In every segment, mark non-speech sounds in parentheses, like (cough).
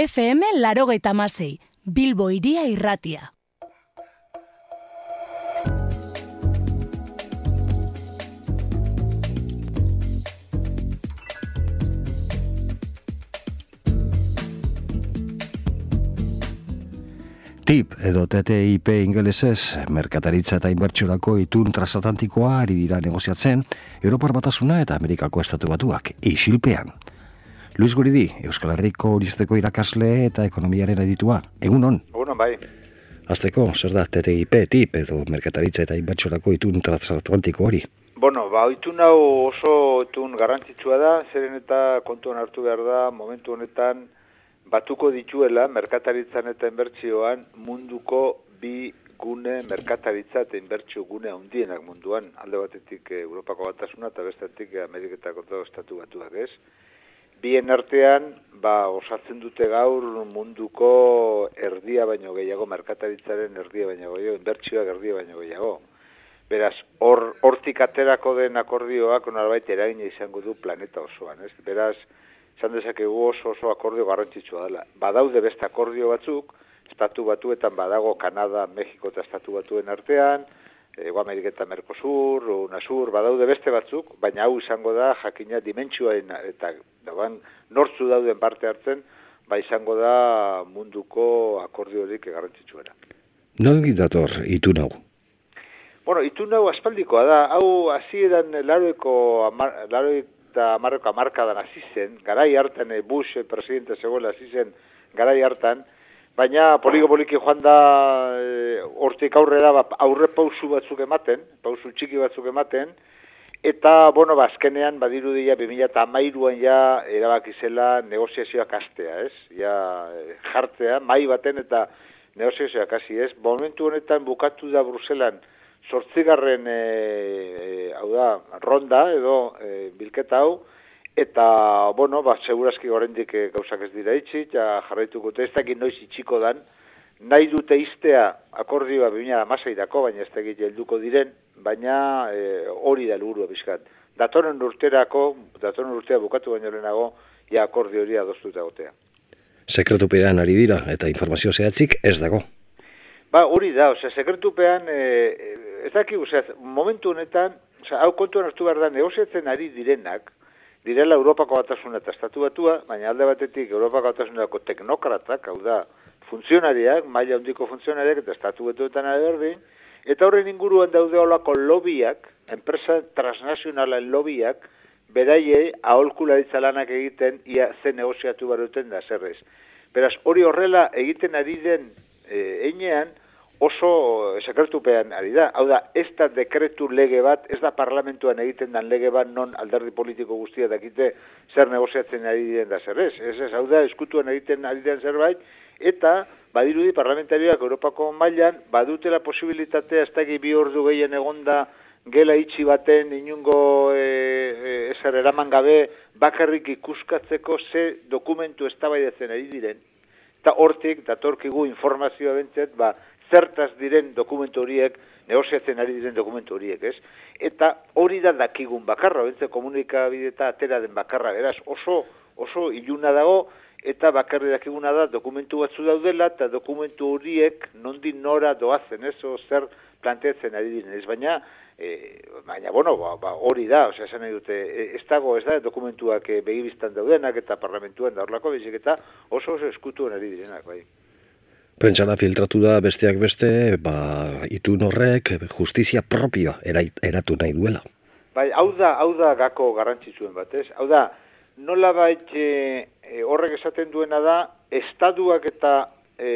FM larogeita masei, Bilbo iria irratia. TIP edo TTIP ingelesez, merkataritza eta inbertsiorako itun transatlantikoa ari dira negoziatzen, Europar Batasuna eta Amerikako Estatu Batuak, isilpean. Luis Guridi, Euskal Herriko Uristeko irakasle eta ekonomiaren editua. Egun hon? Egun bai. Azteko, zer da TTIP, TIP edo merkataritza eta inbertsiorako itun transatlantiko hori? Bueno, ba, itun hau oso itun garrantzitsua da, zeren eta kontuan hartu behar da, momentu honetan, batuko dituela merkataritzan eta inbertsioan munduko bi gune merkataritza eta inbertsio gune handienak munduan, alde batetik eh, Europako batasuna eta bestetik Ameriketako estatu batuak ez. Bien artean, ba, osatzen dute gaur munduko erdia baino gehiago, merkataritzaren erdia baino gehiago, inbertsioak erdia baino gehiago. Beraz, hortik aterako den akordioak, onarbait, eragina izango du planeta osoan, ez? Beraz, esan dezakegu oso oso akordio garrantzitsua dela. Badaude beste akordio batzuk, estatu batuetan badago Kanada, Mexiko eta estatu batuen artean, Ego Amerika eta Mercosur, Unasur, badaude beste batzuk, baina hau izango da jakina dimentsioaren eta dagoan nortzu dauden parte hartzen, ba izango da munduko akordiorik garrantzitsuena. Nolgi dator itun hau? Bueno, itun hau aspaldikoa da, hau hasieran laroeko, laroeko eta amarreko amarkadan hasi zen, garai hartan eh, Bush eh, presidente zegoela hasi zen garai hartan, baina poligo poliki joan da e, hortik aurrera ba, aurre pausu batzuk ematen, pausu txiki batzuk ematen, eta, bueno, ba, azkenean, badiru dira, 2008an ja erabaki zela negoziazioak astea, ez? Ja, jartzea, mai baten eta negoziazioak hasi, ez? Momentu honetan bukatu da Bruselan, sortzigarren e, e, hau da, ronda edo e, bilketa hau, eta, bueno, ba, segurazki gorendik e, gauzak ez dira itxi, ja jarraituko ez dakit noiz itxiko dan, nahi dute iztea akordioa bimena dako, baina ez dakit helduko diren, baina e, hori da lugurua bizkat. Datoren urterako, datoren urtea bukatu baino lehenago, ja akordio hori adostuta gotea. Sekretupean ari dira, eta informazio zehatzik ez dago. Ba, hori da, ose, sekretupean, e, ez daki, ose, momentu honetan, ose, hau kontuan hartu behar da, negoziatzen ari direnak, direla Europako batasuna eta estatu batua, baina alde batetik Europako batasunako teknokratak, hau da, funtzionariak, maila handiko funtzionariak eta estatu batuetan ari berdin, eta horren inguruan daude olako lobiak, enpresa transnazionalen lobiak, beraiei aholkularitza lanak egiten, ia zen negoziatu baruten da zerrez. Beraz, hori horrela egiten ari den e, einean, oso sekretupean ari da. Hau da, ez da dekretu lege bat, ez da parlamentuan egiten dan lege bat non alderdi politiko guztia dakite zer negoziatzen ari diren da zer ez. Ez ez, hau da, eskutuan egiten ari den zerbait, eta badirudi parlamentarioak Europako mailan badutela posibilitatea ez da bi ordu gehien egonda gela itxi baten inungo e, e, ezer eraman gabe bakarrik ikuskatzeko ze dokumentu eztabaidatzen ari diren. Eta hortik, datorkigu informazioa bentzet, ba, zertaz diren dokumentu horiek, negoziatzen ari diren dokumentu horiek, ez? Eta hori da dakigun bakarra, bentze komunikabide eta atera den bakarra, beraz, oso, oso iluna dago, eta bakarri dakiguna da dokumentu batzu daudela, eta dokumentu horiek nondin nora doazen, ez? O zer planteatzen ari diren, ez? Baina, e, baina, bueno, ba, ba, hori da, osea, esan nahi dute, e, ez dago, ez da, dokumentuak e, begibiztan daudenak eta parlamentuan da horlako, eta oso oso eskutuen ari direnak, bai. Prentsala filtratu da besteak beste, ba, itun horrek justizia propioa eratu nahi duela. Bai, hau da, hau da gako garrantzitsuen bat, ez? Hau da, nola bait e, e, horrek esaten duena da, estaduak eta e,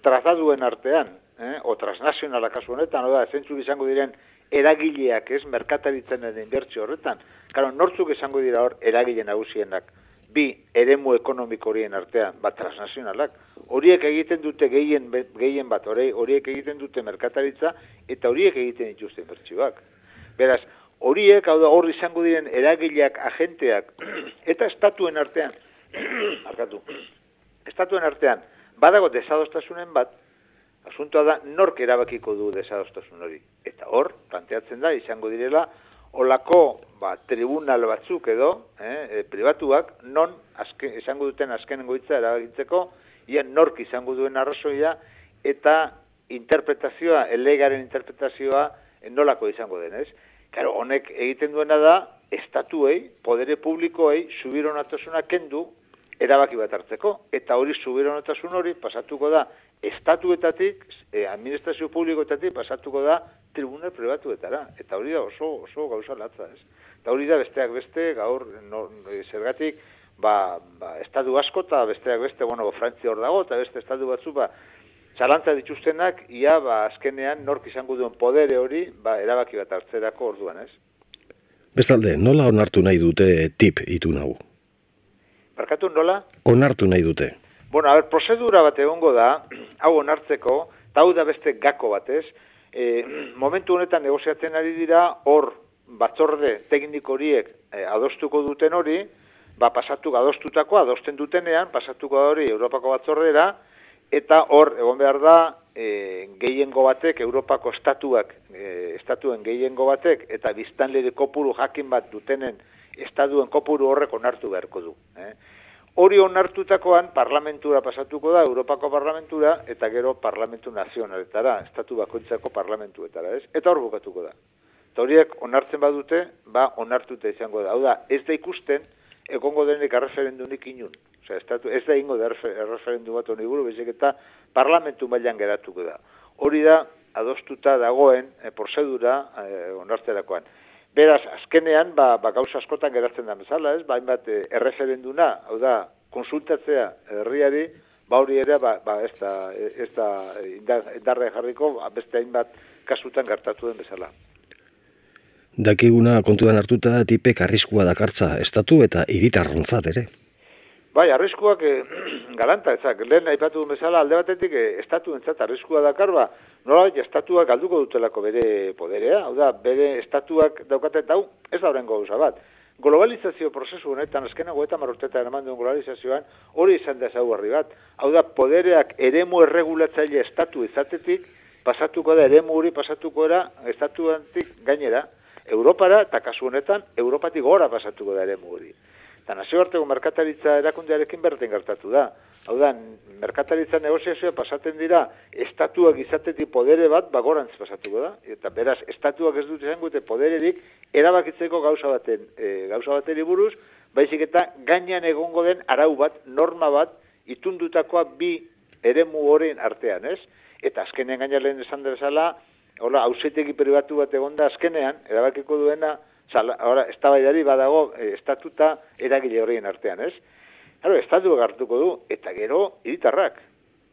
trataduen artean, eh? o transnazionala kasu honetan, hau da, zentzu izango diren eragileak, ez, merkataritzen den inbertsio horretan. Karo, nortzuk izango dira hor, eragile nagusienak bi eremu ekonomiko horien artean, bat transnazionalak, horiek egiten dute gehien, gehien bat, horiek egiten dute merkataritza, eta horiek egiten dituzten bertsioak. Beraz, horiek, hau da, horri izango diren eragileak, agenteak, (clears throat) eta estatuen artean, (clears throat) arkatu, estatuen artean, badago desadostasunen bat, asuntoa da, nork erabakiko du desadostasun hori. Eta hor, planteatzen da, izango direla, olako ba, tribunal batzuk edo, eh, pribatuak, non azken, izango duten azken goitza erabagitzeko, ian nork izango duen arrazoia, eta interpretazioa, elegaren interpretazioa, nolako izango den, ez? Karo, honek egiten duena da, estatuei, podere publikoei, subironatasuna kendu, erabaki bat hartzeko, eta hori subironatasun hori pasatuko da, estatuetatik, e, administrazio publikoetatik pasatuko da, tribunal privatuetara, eta hori da oso, oso gauza latza, ez? Eta hori da besteak beste, gaur, no, zergatik, ba, ba, estatu asko eta besteak beste, bueno, Frantzia hor dago, eta beste estatu batzu, ba, txalantza dituztenak, ia, ba, azkenean, nork izango duen podere hori, ba, erabaki bat hartzerako orduan, ez? Bestalde, nola onartu nahi dute tip itu nahu? Barkatu nola? Onartu nahi dute. Bueno, a ber, prozedura bat egongo da, (clears throat) hau onartzeko, eta hau da beste gako batez, e, (clears throat) momentu honetan negoziatzen ari dira, hor batzorde teknik horiek e, adostuko duten hori, ba, pasatu adostutako, adosten dutenean, pasatuko hori Europako batzordera, eta hor egon behar da e, gehiengo batek Europako estatuak e, estatuen gehiengo batek eta biztanlere kopuru jakin bat dutenen estatuen kopuru horrek onartu beharko du eh? Hori onartutakoan parlamentura pasatuko da Europako parlamentura eta gero parlamentu nazionaletara estatu bakoitzako parlamentuetara ez? eta hor bukatuko da eta horiek onartzen badute ba onartuta izango da hau da ez da ikusten egongo denek arreferendunik inun Osea, estatu, ez da ingo da erreferendu bat honi buru, bezik eta parlamentu mailan geratuko da. Hori da, adostuta dagoen e, prozedura e, onartzerakoan. Beraz, azkenean, ba, ba gauza askotan geratzen da bezala, ez? Ba, hainbat, e, erreferenduna, hau da, konsultatzea herriari, ba hori ere, ba, ba ez da, ez da indarre jarriko, ba, beste hainbat kasutan gertatu den bezala. Dakiguna kontuan hartuta tipek arriskua dakartza estatu eta iritarrontzat ere. Bai, arriskuak e, (clears throat) galanta, ezak, lehen aipatu duen bezala alde batetik e, estatu entzat arriskua dakar, ba, nola estatuak galduko dutelako bere poderea, hau da, bere estatuak daukate, hau ez da horrengo gauza bat. Globalizazio prozesu honetan, azkenago eta marurtetan eman duen globalizazioan, hori izan da zau bat. Hau da, podereak eremu erregulatzaile estatu izatetik, pasatuko da, eremu hori pasatuko era, estatuantik gainera, Europara, eta kasu honetan, Europatik gora pasatuko da eremu hori. Eta nazioarteko merkataritza erakundearekin berten gertatu da. Hau da, merkataritza negoziazioa pasaten dira, estatuak izatetik podere bat bagorantz pasatuko da. Eta beraz, estatuak ez dut izango eta podererik erabakitzeko gauza baten, e, gauza bateri buruz, baizik eta gainean egongo den arau bat, norma bat, itundutakoa bi eremu horien artean, ez? Eta azkenean gainaren esan dezala, hola, hausetegi pribatu bat egonda azkenean, erabakiko duena, Zala, ahora, estabaidari badago e, estatuta eragile horien artean, ez? Claro, estatu gartuko du, eta gero, iritarrak.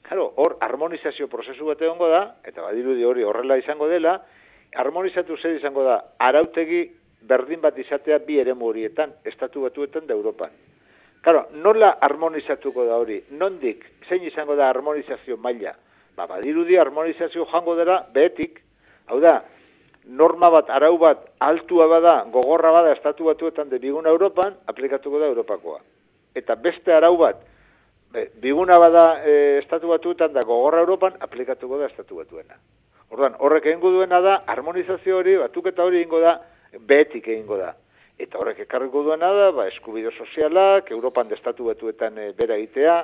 Claro, hor, harmonizazio prozesu bat egongo da, eta badirudi hori horrela izango dela, harmonizatu zer izango da, arautegi berdin bat izatea bi ere horietan, estatu batuetan da Europan. Claro, nola harmonizatuko da hori? Nondik, zein izango da harmonizazio maila? Ba, badirudi harmonizazio jango dela, behetik, hau da, norma bat, arau bat, altua bada, gogorra bada, estatu batuetan de biguna Europan, aplikatuko da Europakoa. Eta beste arau bat, biguna bada e, estatu batuetan da gogorra Europan, aplikatuko da estatu batuena. Orduan, horrek egingo duena da, harmonizazio hori, batuketa hori egingo da, behetik egingo da. Eta horrek ekarriko duena da, ba, eskubide sozialak, Europan estatu batuetan e, bera egitea,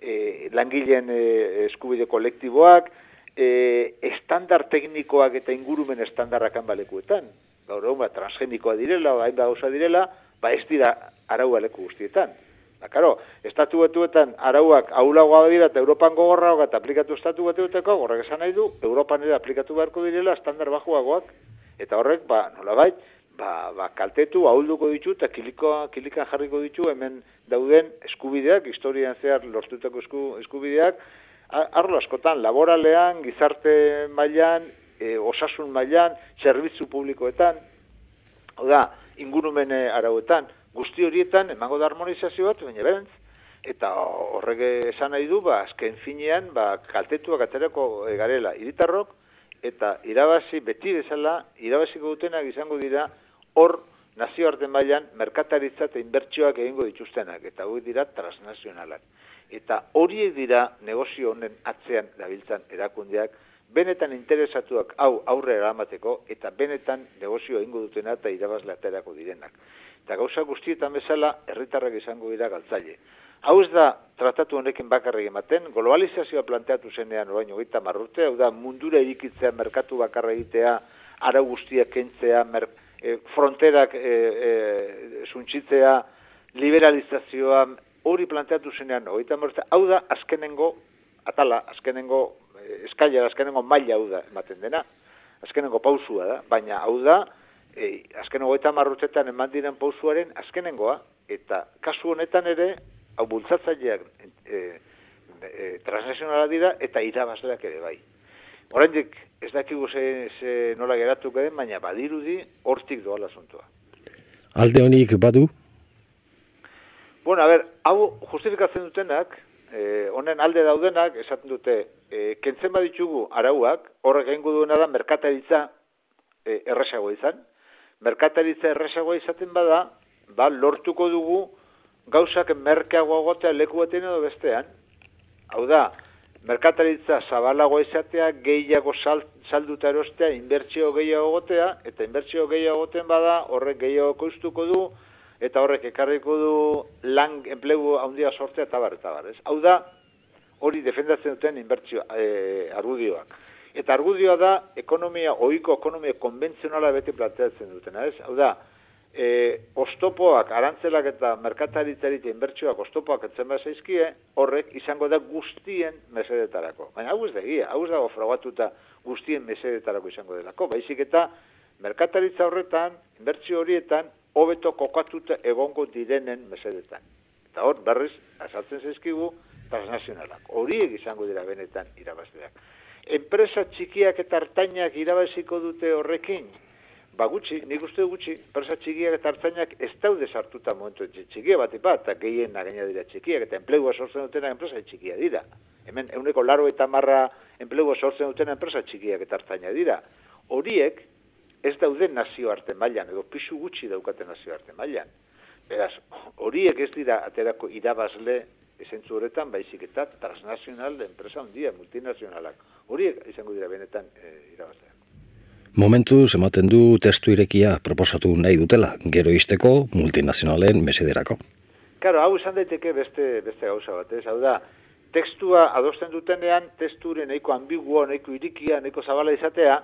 e, langileen e, eskubide kolektiboak, e, estandar teknikoak eta ingurumen estandarrak balekuetan. Gaur egun, ba, transgenikoa direla, hain gauza direla, ba ez dira arau baleku guztietan. Ba, karo, estatu batuetan arauak aulagoa dira eta Europan gogorra eta aplikatu estatu batuetako, horrek esan nahi du, Europan ere aplikatu beharko direla estandar bajuagoak, eta horrek, ba, nola bai, ba, ba, kaltetu, ahulduko ditu, eta kilikoa, kilikan jarriko ditu, hemen dauden eskubideak, historian zehar lortutako esku, eskubideak, arlo askotan, laboralean, gizarte mailan, e, osasun mailan, zerbitzu publikoetan, da, ingurumen arauetan, guzti horietan, emango da harmonizazio bat, baina berentz, eta horrek esan nahi du, ba, azken finean, ba, kaltetuak aterako garela iritarrok, eta irabazi, beti bezala, irabaziko dutenak izango dira, hor, nazioarte mailan merkataritza eta inbertsioak egingo dituztenak, eta hori dira transnazionalak. Eta horiek dira negozio honen atzean dabiltzan erakundeak, benetan interesatuak hau aurre eramateko eta benetan negozio egingo dutena eta irabazle aterako direnak. Eta gauza guztietan bezala, herritarrak izango dira galtzaile. Hau ez da tratatu honekin bakarrik ematen, globalizazioa planteatu zenean orain hogeita marrute, hau da mundura irikitzea, merkatu bakarra egitea, ara guztiak kentzea, mer, e, fronterak e, e, suntxitzea, liberalizazioa, hori planteatu zenean hogeita marrute, hau da azkenengo, atala, azkenengo e, eskaila, azkenengo maila hau da ematen dena, azkenengo pausua da, baina hau da, e, azkenengo eta marrutetan eman diren pausuaren azkenengoa, eta kasu honetan ere, hau bultzatzaileak e, e, transnazionala dira eta irabazleak ere bai. Horendik ez dakigu ze, ze nola geratu den, baina badirudi hortik doa asuntoa. Alde honik badu? Bueno, a ber, hau justifikatzen dutenak, eh, honen alde daudenak, esaten dute, eh, kentzen baditugu arauak, horrek egingo duena da, merkataritza eh, erresago izan. Merkataritza erresago izaten bada, ba, lortuko dugu, gauzak merkeago agotea leku batean edo bestean. Hau da, merkataritza zabalago izatea, gehiago sal, salduta erostea, inbertsio gehiago gotea, eta inbertsio gehiago goten bada, horrek gehiago koiztuko du, eta horrek ekarriko du lan enplegu handia sortzea eta bar, eta bar, ez? Hau da, hori defendatzen duten inbertsio e, argudioak. Eta argudioa da, ekonomia, oiko ekonomia konbentzionala beti planteatzen dutena, ez? Hau da, e, ostopoak, arantzelak eta merkataritzarit inbertsioak ostopoak etzen zaizkie, horrek izango da guztien mesedetarako. Baina hau ez da egia, hau ez dago fragatuta guztien mesedetarako izango delako. Baizik eta merkataritza horretan, inbertsio horietan, hobeto kokatuta egongo direnen mesedetan. Eta hor, berriz, azaltzen zaizkigu, transnazionalak. Horiek izango dira benetan irabazleak. Enpresa txikiak eta hartainak irabaziko dute horrekin, ba gutxi, nik uste gutxi, persa txikiak eta hartzainak ez daude sartuta momentu txikia bat ipat, eta gehien nagaina dira txikiak, eta enplegua sortzen dutena enpresa txikia dira. Hemen, euneko laro eta marra enplegua sortzen dutena enpresa txikiak eta hartzaina dira. Horiek ez daude nazio arte mailan, edo pisu gutxi daukaten nazio arte mailan. Beraz, horiek ez dira aterako irabazle esentzu horretan, baizik eta transnazional enpresa handia, multinazionalak. Horiek izango dira benetan e, irabazleak. Momentu ematen du testu irekia proposatu nahi dutela, gero izteko multinazionalen mesederako. Karo, hau izan daiteke beste, beste gauza bat, ez? Hau da, tekstua adosten dutenean, testuren nahiko ambiguo, nahiko irikia, nahiko zabala izatea,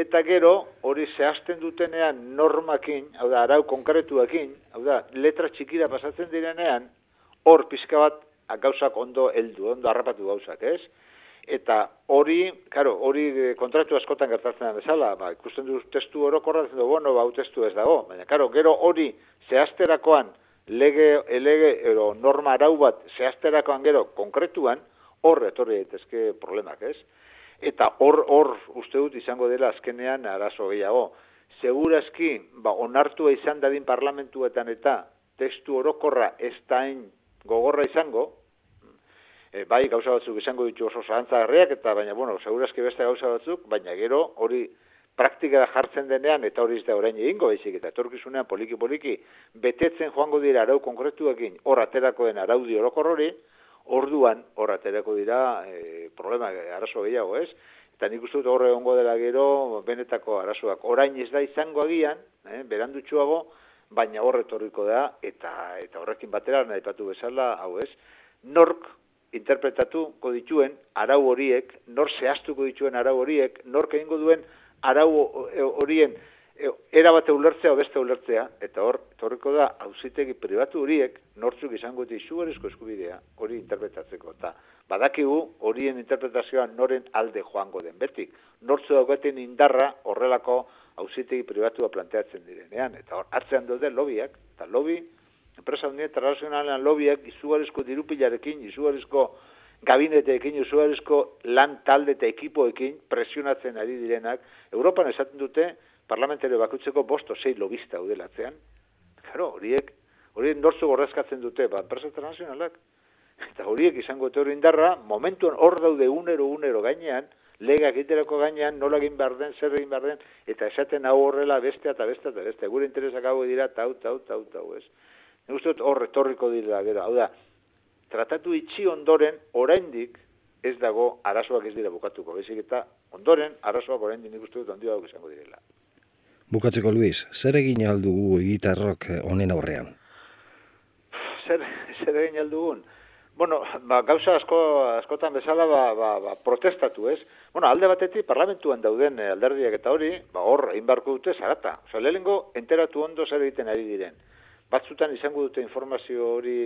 eta gero, hori zehazten dutenean normakin, hau da, arau konkretuakin, hau da, letra txikira pasatzen direnean, hor pizka bat gauzak ondo heldu, ondo harrapatu gauzak, ez? eta hori, claro, hori eh, kontratu askotan gertatzen da bezala, ba, ikusten du testu orokorra, du, bueno, ba, testu ez dago, baina, claro, gero hori zehazterakoan, lege, lege, ero, norma arau bat, zehazterakoan gero, konkretuan, hor etorri daitezke problemak, ez? Eta hor, hor, uste dut izango dela azkenean arazo gehiago. Segurazki, ba, onartua izan dadin parlamentuetan eta testu orokorra ez dain gogorra izango, e, bai gauza batzuk izango ditu oso zahantzagarriak eta baina bueno, segurazki beste gauza batzuk, baina gero hori praktikara jartzen denean eta hori ez da orain egingo baizik eta etorkizunean poliki poliki betetzen joango dira arau konkretuekin hor aterako den araudi orokor hori, orduan hor aterako dira e, problema arazo gehiago, ez? Eta nik uste dut horre ongo dela gero benetako arazoak. Orain ez da izango agian, eh, berandutxuago, baina horretorriko da, eta eta horrekin batera nahi patu bezala, hau ez, nork interpretatuko dituen arau horiek, nor zehaztuko dituen arau horiek, nor egingo duen arau horien e, era bate ulertzea beste ulertzea, eta hor, torriko da, hauzitegi pribatu horiek, nortzuk izango dut izugarrizko eskubidea, hori interpretatzeko, eta badakigu horien interpretazioa noren alde joango den betik. Nortzu daugaten indarra horrelako hauzitegi pribatua planteatzen direnean, eta hor, atzean dute lobiak, eta lobi enpresa hundia internazionalean lobiak izugarrizko dirupilarekin, izugarrizko gabineteekin, izugarrizko lan talde eta ekipoekin presionatzen ari direnak, Europan esaten dute parlamentario bakutzeko bosto sei lobista udelatzean. Claro, horiek, horiek nortzu gorrezkatzen dute, ba, enpresa internazionalak. Eta horiek izango etorri indarra, momentuan hor daude unero, unero gainean, legak iterako gainean, nola egin behar den, zer egin behar den, eta esaten hau horrela beste eta beste eta beste. Gure interesak hau dira, tau, tau, tau, tau, ez. Nik uste dut hor retorriko dira, gero, hau da, tratatu itxi ondoren, oraindik, ez dago arazoak ez dira bukatuko, bezik eta ondoren arazoak orain nik uste dut handia izango direla. Bukatzeko Luis, zer egin aldugu egitarrok honen aurrean? Zer, zer egin aldugun? Bueno, ba, gauza asko, askotan bezala ba, ba, ba, protestatu, ez? Bueno, alde batetik parlamentuan dauden alderdiak eta hori, ba, hor, egin barko dute zarata. Osa, lehenengo, enteratu ondo zer egiten ari diren. Batzutan izango dute informazio hori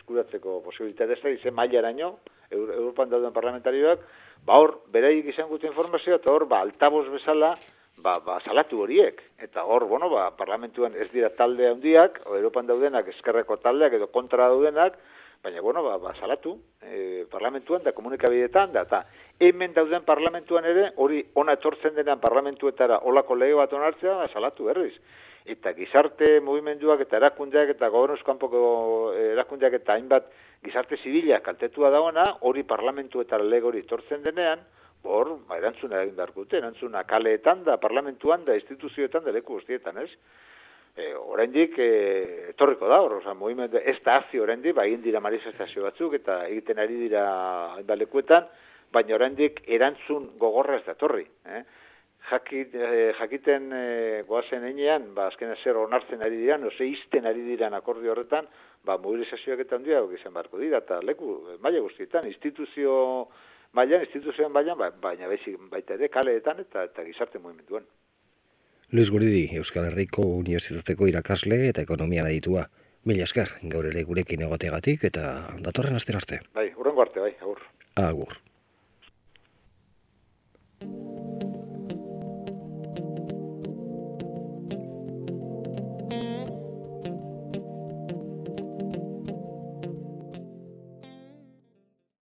eskuratzeko posibilitate ez izen mailaraino, Europan dauden parlamentarioak, ba, hor, bereik izango dute informazioa, eta hor, ba, altaboz bezala, ba, ba, salatu horiek. Eta hor, bueno, ba, parlamentuan ez dira talde handiak, o Europan daudenak eskerreko taldeak edo kontra daudenak, baina, bueno, ba, ba salatu, e, parlamentuan da komunikabideetan, da, eta hemen dauden parlamentuan ere, hori ona etortzen denean parlamentuetara olako lege bat onartzea, ba, salatu berriz. Eta gizarte movimenduak eta erakundeak eta gobernuzkanpoko erakundeak eta hainbat gizarte zibila kaltetua dagoena, hori parlamentuetara lege hori etortzen denean, hor, ba, erantzuna egin beharko dute, erantzuna kaleetan da, parlamentuan da, instituzioetan da, leku guztietan, ez? e, oraindik e, etorriko da, oza, movimendu, ez da hazi oraindik, ba, egin dira manifestazio batzuk, eta egiten ari dira balekuetan, baina oraindik erantzun gogorra ez da. Eh? Jakit, e, jakiten e, goazen enean, ba, azken zer onartzen ari dira, no ze izten ari dira akordio horretan, ba, mobilizazioak eta handia izan barko dira, eta leku, maila guztietan, instituzio mailan, instituzioan mailan, baina bezi ba, baita ere kaleetan eta eta gizarte mugimenduan. Luis Guridi, Euskal Herriko Unibertsitateko irakasle eta ekonomia aditua. Mila esker, gaur ere gurekin egoteagatik eta datorren astera arte. Bai, urrengo arte, bai, agur. Agur.